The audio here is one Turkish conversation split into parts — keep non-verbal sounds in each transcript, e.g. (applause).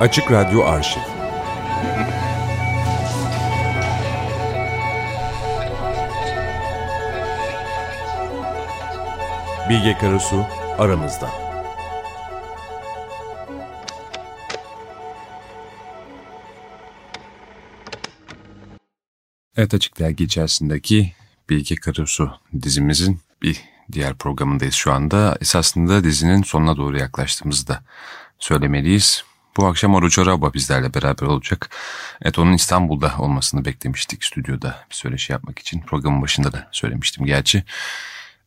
Açık Radyo Arşiv Bilge Karasu aramızda. Evet Açık Dergi içerisindeki Bilge Karasu dizimizin bir diğer programındayız şu anda. Esasında dizinin sonuna doğru yaklaştığımızı da söylemeliyiz. Bu akşam Oruç Araba bizlerle beraber olacak. Evet onun İstanbul'da olmasını beklemiştik stüdyoda bir söyleşi yapmak için. Programın başında da söylemiştim gerçi.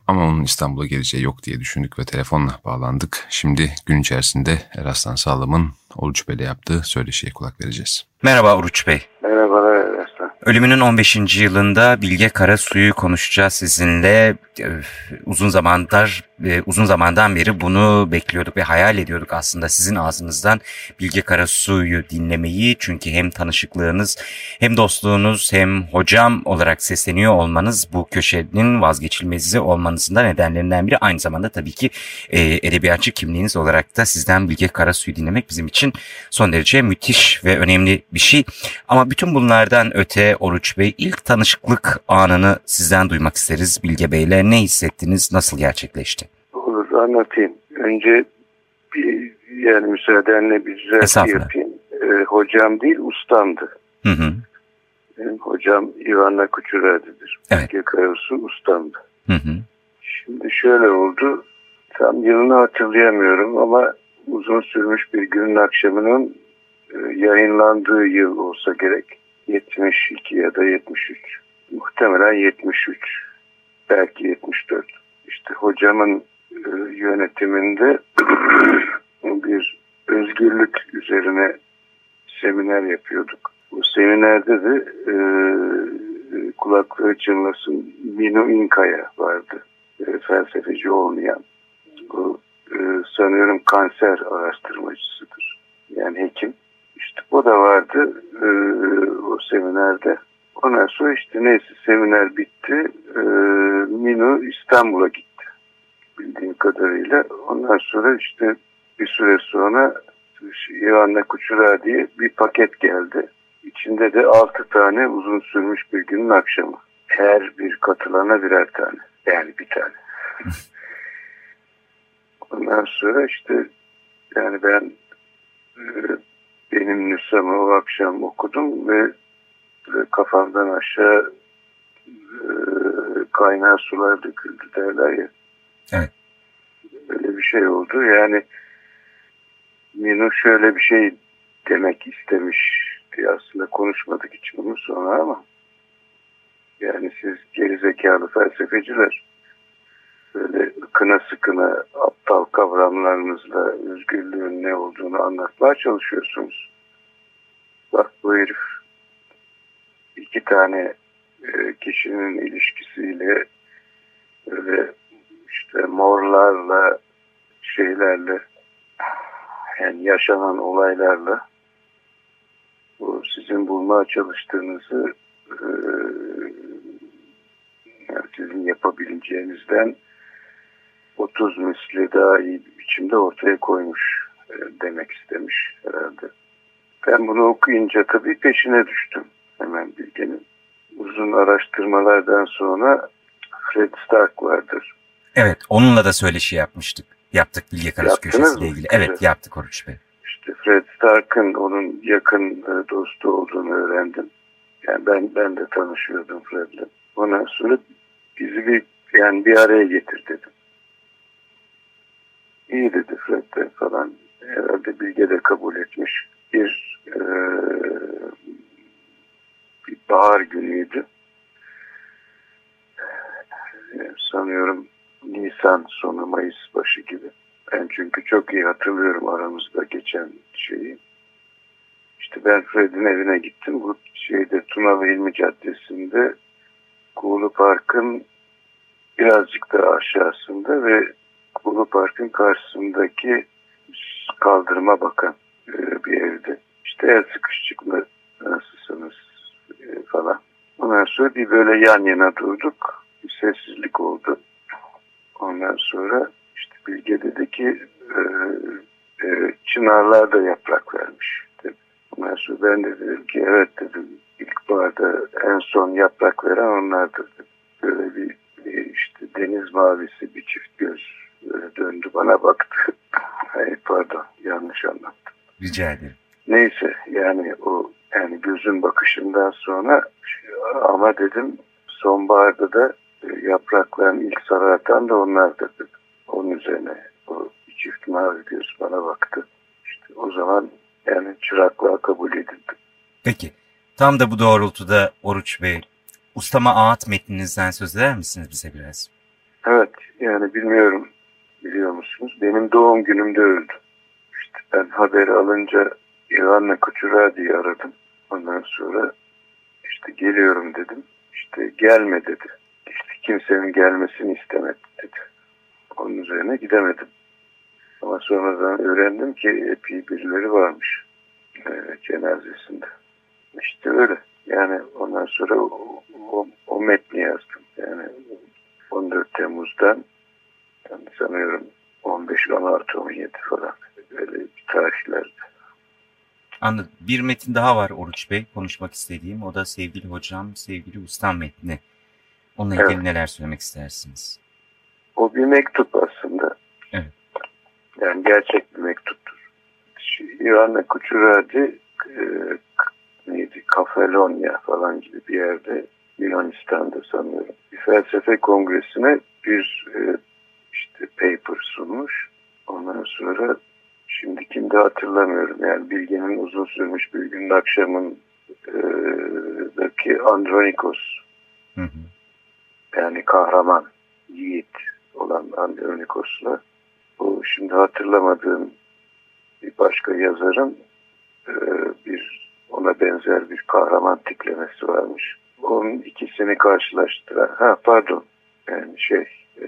Ama onun İstanbul'a geleceği yok diye düşündük ve telefonla bağlandık. Şimdi gün içerisinde Eraslan Sağlam'ın Oruç Bey'le yaptığı söyleşiye kulak vereceğiz. Merhaba Oruç Bey. Merhabalar. Ölümünün 15. yılında Bilge Karasu'yu konuşacağız sizinle. Uzun zamandır, e, uzun zamandan beri bunu bekliyorduk ve hayal ediyorduk aslında sizin ağzınızdan Bilge Karasu'yu dinlemeyi. Çünkü hem tanışıklığınız hem dostluğunuz hem hocam olarak sesleniyor olmanız bu köşenin vazgeçilmezi olmanızın da nedenlerinden biri. Aynı zamanda tabii ki e, edebiyatçı kimliğiniz olarak da sizden Bilge Karasu'yu dinlemek bizim için son derece müthiş ve önemli bir şey. Ama bütün bunlardan öte Oruç Bey ilk tanışıklık anını sizden duymak isteriz Bilge Bey'le. Ne hissettiniz, nasıl gerçekleşti? Olur anlatayım. Önce bir yani müsaadenle bir düzeltme yapayım. Ee, hocam değil ustamdı. Hı hı. Benim hocam Ivana Kuçuradi'dir. Evet. Karasu ustamdı. Hı hı. Şimdi şöyle oldu. Tam yılını hatırlayamıyorum ama uzun sürmüş bir günün akşamının e, yayınlandığı yıl olsa gerek. 72 ya da 73. Muhtemelen 73. Belki 74. İşte hocamın e, yönetiminde (clears throat) bir özgürlük üzerine seminer yapıyorduk. Bu seminerde de e, kulaklığı çınlasın Mino İnkaya vardı. E, felsefeci olmayan. Bu e, sanıyorum kanser araştırmacısıdır. Yani hekim. İşte o da vardı e, o seminerde. Ondan sonra işte neyse seminer bitti. E, Mino İstanbul'a gitti. Bildiğim kadarıyla. Ondan sonra işte bir süre sonra İvan'la Kuçura diye bir paket geldi. İçinde de altı tane uzun sürmüş bir günün akşamı. Her bir katılana birer tane. Yani bir tane. (laughs) Ondan sonra işte yani ben e, benim nüshamı o akşam okudum ve kafamdan aşağı e, kaynağı sular döküldü derler ya. Evet. Öyle bir şey oldu. Yani Mino şöyle bir şey demek istemiş diye aslında konuşmadık hiç bunu sonra ama yani siz gerizekalı felsefeciler böyle kına sıkına aptal kavramlarınızla özgürlüğün ne olduğunu anlatmaya çalışıyorsunuz. Bak bu herif iki tane e, kişinin ilişkisiyle böyle işte morlarla şeylerle yani yaşanan olaylarla bu sizin bulmaya çalıştığınızı e, yani sizin yapabileceğinizden 30 misli daha iyi bir biçimde ortaya koymuş e, demek istemiş herhalde. Ben bunu okuyunca tabii peşine düştüm hemen Bilge'nin. Uzun araştırmalardan sonra Fred Stark vardır. Evet onunla da söyleşi yapmıştık. Yaptık Bilge Karasu köşesiyle ilgili. Evet, evet yaptık Oruç Bey. İşte Fred Stark'ın onun yakın dostu olduğunu öğrendim. Yani ben ben de tanışıyordum Fred'le. Ondan sonra bizi bir yani bir araya getir dedim. İyi dedi Fred de falan. Herhalde Bilge de kabul etmiş. Bir e, bir bahar günüydü. E, sanıyorum Nisan sonu Mayıs başı gibi. Ben çünkü çok iyi hatırlıyorum aramızda geçen şeyi. İşte ben Fred'in evine gittim. Bu şeyde Tunalı İlmi Caddesi'nde Kuğulu Park'ın birazcık daha aşağısında ve Kuğulu Park'ın karşısındaki kaldırıma bakan bir evde. İşte el sıkışıklı nasılsınız falan. Ondan sonra bir böyle yan yana durduk. Bir sessizlik oldu. Ondan sonra işte Bilge dedi ki e, e, çınarlar da yaprak vermiş. karasu. Ben de dedim ki evet dedim. İlkbaharda en son yaprak veren onlardır dedim. Böyle bir, bir işte deniz mavisi bir çift göz böyle döndü bana baktı. Hayır pardon yanlış anlattım. Rica ederim. Neyse yani o yani gözün bakışından sonra ama dedim sonbaharda da yaprakların ilk sarartan da onlardır dedim. Onun üzerine o çift mavi göz bana baktı. İşte o zaman yani çıraklığa kabul edildi. Peki tam da bu doğrultuda Oruç Bey Ustama Ağat metninizden söz eder misiniz bize biraz? Evet yani bilmiyorum biliyor musunuz benim doğum günümde öldü. Ben haberi alınca İvan'la Kuçura diye aradım. Ondan sonra işte geliyorum dedim. İşte gelme dedi. İşte kimsenin gelmesini istemedi dedi. Onun üzerine gidemedim. Ama sonradan öğrendim ki epey birileri varmış e, cenazesinde. İşte öyle. Yani ondan sonra o, o, o metni yazdım. Yani 14 Temmuz'dan yani sanıyorum 15, 16, 17 falan öyle tarihlerde. Anladım. Bir metin daha var Oruç Bey konuşmak istediğim. O da sevgili hocam, sevgili ustam metni. Onunla ilgili evet. neler söylemek istersiniz? O bir mektup aslında. Evet. Yani gerçek bir mektuptur. İran'la Kuçuradi e, neydi? Kafalonya falan gibi bir yerde Yunanistan'da sanıyorum. Bir felsefe kongresine bir e, işte paper sunmuş. Ondan sonra kimde hatırlamıyorum. Yani Bilge'nin uzun sürmüş bir günün akşamın e, daki Andronikos hı hı. yani kahraman, yiğit olan Andronikos'la bu şimdi hatırlamadığım bir başka yazarın e, bir ona benzer bir kahraman tiplemesi varmış. Onun ikisini karşılaştıran, ha pardon yani şey e,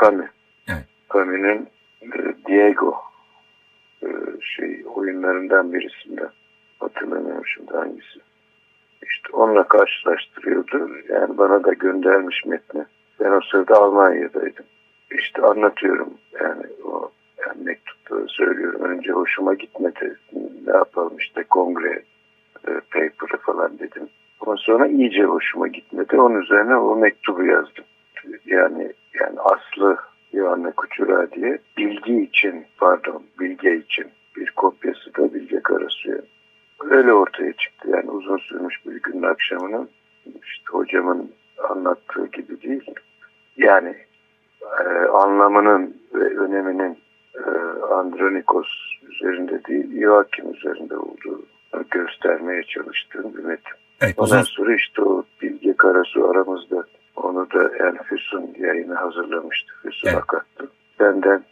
Camus. Evet. Camus'un e, Diego şey oyunlarından birisinden hatırlamıyorum şimdi hangisi. İşte onunla karşılaştırıyordu. Yani bana da göndermiş metni. Ben o sırada Almanya'daydım. İşte anlatıyorum yani o yani mektupta söylüyorum. Önce hoşuma gitmedi. Ne yapalım işte kongre e, paper'ı falan dedim. Ama sonra iyice hoşuma gitmedi. Onun üzerine o mektubu yazdım. Yani yani aslı Yohanna Kuçura diye bilgi için pardon bilge için bir kopyası da Bilge Karasu'ya. Öyle ortaya çıktı yani uzun sürmüş bir günün akşamının işte hocamın anlattığı gibi değil. Yani e, anlamının ve öneminin e, Andronikos üzerinde değil Joachim üzerinde olduğu göstermeye çalıştığım bir metin. Evet, Ondan sonra işte o Bilge Karasu aramızda onu da yani Füsun yayını hazırlamıştı. Füsun Evet. Akatlı. Benden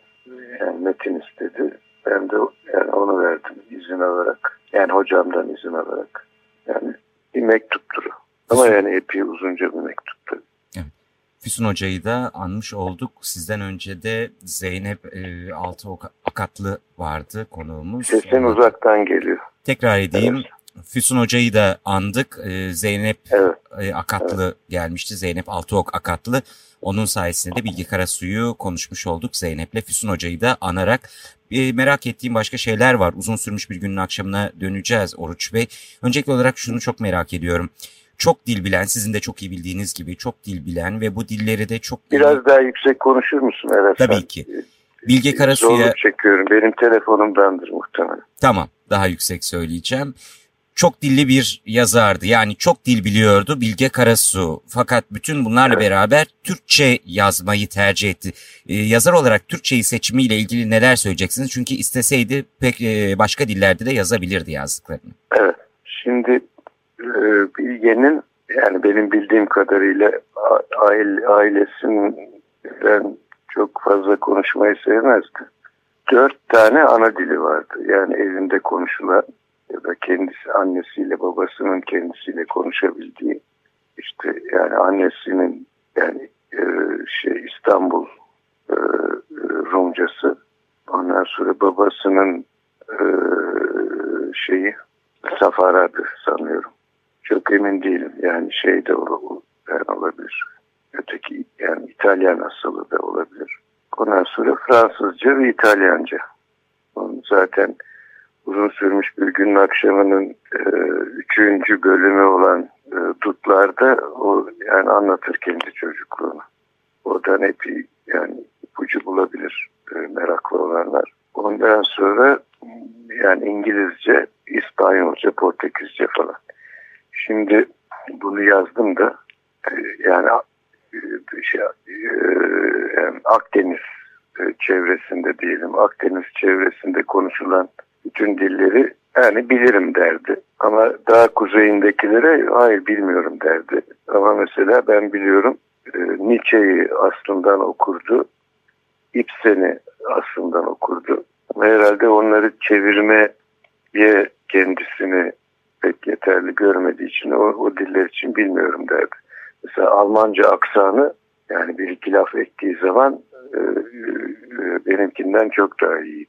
yani metin istedi. Ben de yani onu verdim izin alarak. Yani hocamdan izin alarak. Yani bir mektuptur. Ama Füsun- yani epey uzunca bir mektuptu. Füsun Hoca'yı da anmış olduk. Sizden önce de Zeynep e, Altı Akatlı vardı konuğumuz. Sesin Onu- uzaktan geliyor. Tekrar edeyim. Füsun Hoca'yı da andık. E, Zeynep Evet. e, Akatlı gelmişti. Zeynep Altıok Akatlı. Onun sayesinde de Bilge Karasu'yu konuşmuş olduk Zeynep'le. Füsun Hoca'yı da anarak. E, merak ettiğim başka şeyler var. Uzun sürmüş bir günün akşamına döneceğiz Oruç Bey. Öncelikli olarak şunu çok merak ediyorum. Çok dil bilen, sizin de çok iyi bildiğiniz gibi çok dil bilen ve bu dilleri de çok. Biraz daha yüksek konuşur musun Eraslan? Tabii ki. Bilge Karasu'ya... Zorluk çekiyorum. Benim telefonumdandır muhtemelen. Tamam, daha yüksek söyleyeceğim. Çok dilli bir yazardı. Yani çok dil biliyordu Bilge Karasu. Fakat bütün bunlarla beraber Türkçe yazmayı tercih etti. Ee, yazar olarak Türkçeyi seçimiyle ilgili neler söyleyeceksiniz? Çünkü isteseydi pek e, başka dillerde de yazabilirdi yazdıklarını. Evet. Şimdi e, Bilge'nin yani benim bildiğim kadarıyla aile, ailesinden çok fazla konuşmayı sevmezdi. Dört tane ana dili vardı. Yani evinde konuşulan ya da kendisi annesiyle babasının kendisiyle konuşabildiği işte yani annesinin yani e, şey İstanbul e, Rumcası ondan sonra babasının e, şeyi Safara'dı sanıyorum. Çok emin değilim. Yani şey de yani olabilir. Öteki yani İtalyan asılı da olabilir. Ondan sonra Fransızca ve İtalyanca. Onun zaten uzun sürmüş bir günün akşamının e, üçüncü bölümü olan e, Dutlar'da o yani anlatır kendi çocukluğunu. Oradan epey yani ipucu bulabilir e, meraklı olanlar. Ondan sonra yani İngilizce, İspanyolca, Portekizce falan. Şimdi bunu yazdım da e, yani e, şey, yani Akdeniz çevresinde diyelim Akdeniz çevresinde konuşulan bütün dilleri yani bilirim derdi. Ama daha kuzeyindekilere hayır bilmiyorum derdi. Ama mesela ben biliyorum Nietzsche'yi aslından okurdu. Ibsen'i aslından okurdu. Herhalde onları çevirmeye kendisini pek yeterli görmediği için o, o diller için bilmiyorum derdi. Mesela Almanca aksanı yani bir iki laf ettiği zaman e, e, benimkinden çok daha iyiydi.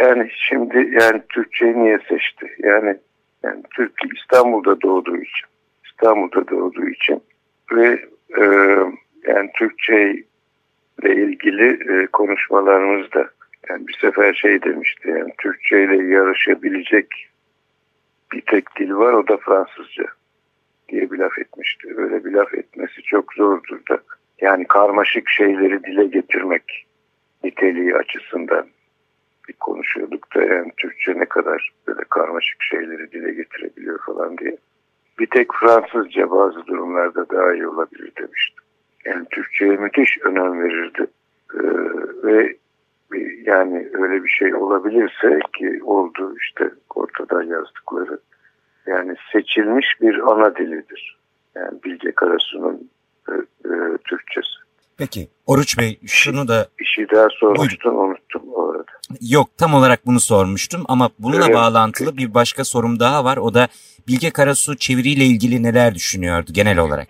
Yani şimdi yani Türkçeyi niye seçti? Yani yani Türk İstanbul'da doğduğu için İstanbul'da doğduğu için ve e, yani Türkçe ile ilgili e, konuşmalarımızda yani bir sefer şey demişti yani Türkçe ile yarışabilecek bir tek dil var o da Fransızca diye bir laf etmişti. Öyle bir laf etmesi çok zordur da. Yani karmaşık şeyleri dile getirmek niteliği açısından bir konuşuyorduk da yani Türkçe ne kadar böyle karmaşık şeyleri dile getirebiliyor falan diye. Bir tek Fransızca bazı durumlarda daha iyi olabilir demiştim. Yani Türkçe'ye müthiş önem verirdi. Ee, ve yani öyle bir şey olabilirse ki oldu işte ortada yazdıkları yani seçilmiş bir ana dilidir. Yani Bilge Karasu'nun e, e, Türkçesi. Peki Oruç Bey şunu da... Bir şey daha sormuştun Buyurun. Yok tam olarak bunu sormuştum ama bununla evet, bağlantılı bir başka sorum daha var. O da Bilge Karasu çeviriyle ilgili neler düşünüyordu genel olarak?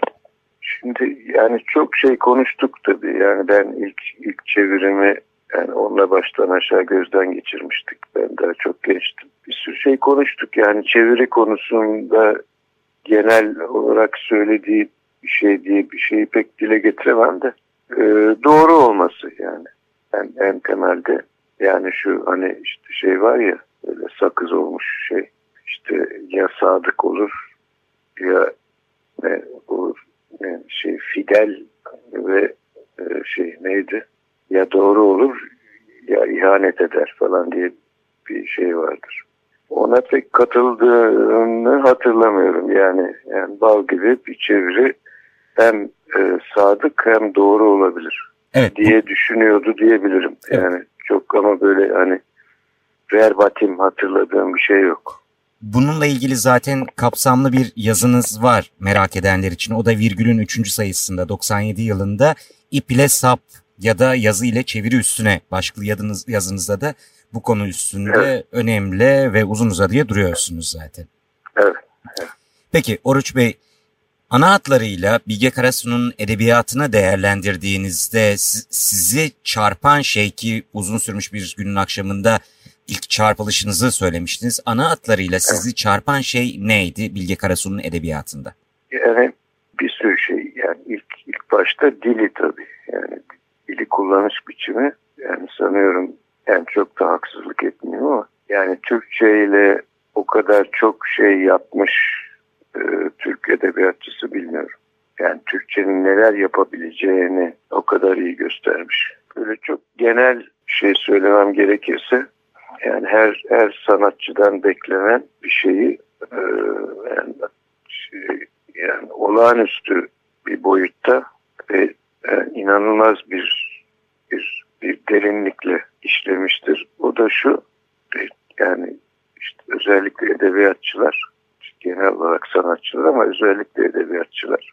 Şimdi yani çok şey konuştuk tabii. Yani ben ilk ilk çevirimi yani onunla baştan aşağı gözden geçirmiştik. Ben daha çok gençtim. Bir sürü şey konuştuk. Yani çeviri konusunda genel olarak söylediği bir şey diye bir şeyi pek dile getiremem de e, doğru olması yani. En, en temelde yani şu hani işte şey var ya böyle sakız olmuş şey işte ya sadık olur ya ne olur yani şey fidel ve e, şey neydi ya doğru olur ya ihanet eder falan diye bir şey vardır. Ona pek katıldığını hatırlamıyorum yani. Yani bal gibi bir çeviri hem e, sadık hem doğru olabilir evet. diye düşünüyordu diyebilirim. Evet. Yani çok ama böyle hani verbatim hatırladığım bir şey yok. Bununla ilgili zaten kapsamlı bir yazınız var merak edenler için. O da virgülün 3. sayısında 97 yılında ip ile sap ya da yazı ile çeviri üstüne başlıklı yazınız, yazınızda da bu konu üstünde evet. önemli ve uzun uzadıya duruyorsunuz zaten. Evet. evet. Peki Oruç Bey ana hatlarıyla Bilge Karasu'nun edebiyatına değerlendirdiğinizde sizi çarpan şey ki uzun sürmüş bir günün akşamında ilk çarpılışınızı söylemiştiniz. Ana hatlarıyla sizi evet. çarpan şey neydi Bilge Karasu'nun edebiyatında? Yani bir sürü şey yani ilk ilk başta dili tabii yani dili kullanış biçimi yani sanıyorum yani çok da haksızlık etmiyor ama yani Türkçe ile o kadar çok şey yapmış e, Türk edebiyatçısı bilmiyorum. Yani Türkçenin neler yapabileceğini o kadar iyi göstermiş. Böyle çok genel şey söylemem gerekirse yani her her sanatçıdan beklenen bir şeyi e, yani, şey, yani olağanüstü bir boyutta ve yani inanılmaz bir bir bir derinlikle işlemiştir. O da şu yani işte özellikle edebiyatçılar genel olarak sanatçılar ama özellikle edebiyatçılar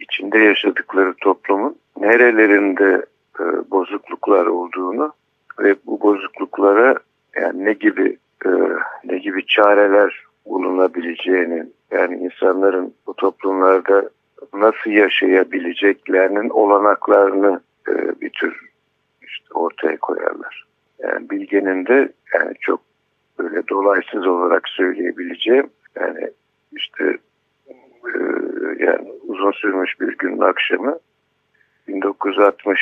içinde yaşadıkları toplumun nerelerinde e, bozukluklar olduğunu ve bu bozukluklara yani ne gibi e, ne gibi çareler bulunabileceğini yani insanların bu toplumlarda nasıl yaşayabileceklerinin olanaklarını e, bir tür işte ortaya koyarlar. Yani Bilge'nin de yani çok böyle dolaysız olarak söyleyebileceğim yani işte e, yani uzun sürmüş bir günün akşamı 1960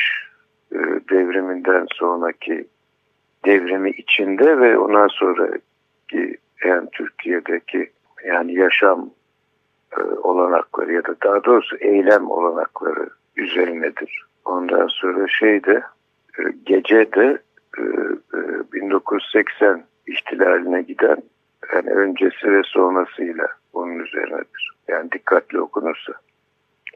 e, devriminden sonraki devrimi içinde ve ondan sonra eski yani Türkiye'deki yani yaşam e, olanakları ya da daha doğrusu eylem olanakları üzerinedir. Ondan sonra şeyde e, gece de e, e, 1980 ihtilaline giden yani öncesi ve sonrasıyla onun üzerinedir. Yani dikkatli okunursa.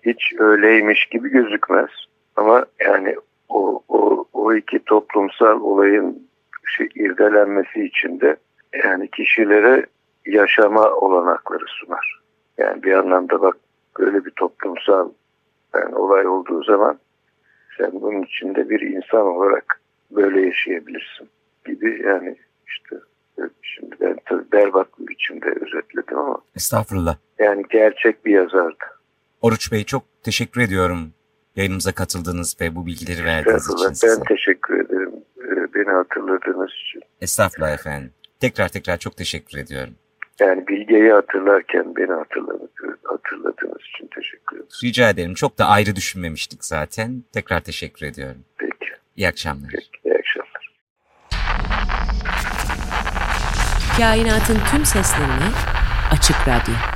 Hiç öyleymiş gibi gözükmez. Ama yani o, o, o iki toplumsal olayın şey, irdelenmesi için de yani kişilere yaşama olanakları sunar. Yani bir anlamda bak böyle bir toplumsal yani olay olduğu zaman sen bunun içinde bir insan olarak böyle yaşayabilirsin gibi yani işte şimdi ben tabii berbat bir biçimde özetledim ama. Estağfurullah. Yani gerçek bir yazardı. Oruç Bey çok teşekkür ediyorum yayınımıza katıldığınız ve bu bilgileri verdiğiniz için size. Ben teşekkür ederim e, beni hatırladığınız için. Estağfurullah efendim. Tekrar tekrar çok teşekkür ediyorum. Yani Bilge'yi hatırlarken beni hatırladığınız için teşekkür ederim. Rica ederim. Çok da ayrı düşünmemiştik zaten. Tekrar teşekkür ediyorum. Peki. İyi akşamlar. Peki, iyi akşamlar. Kainatın tüm seslerini Açık Radyo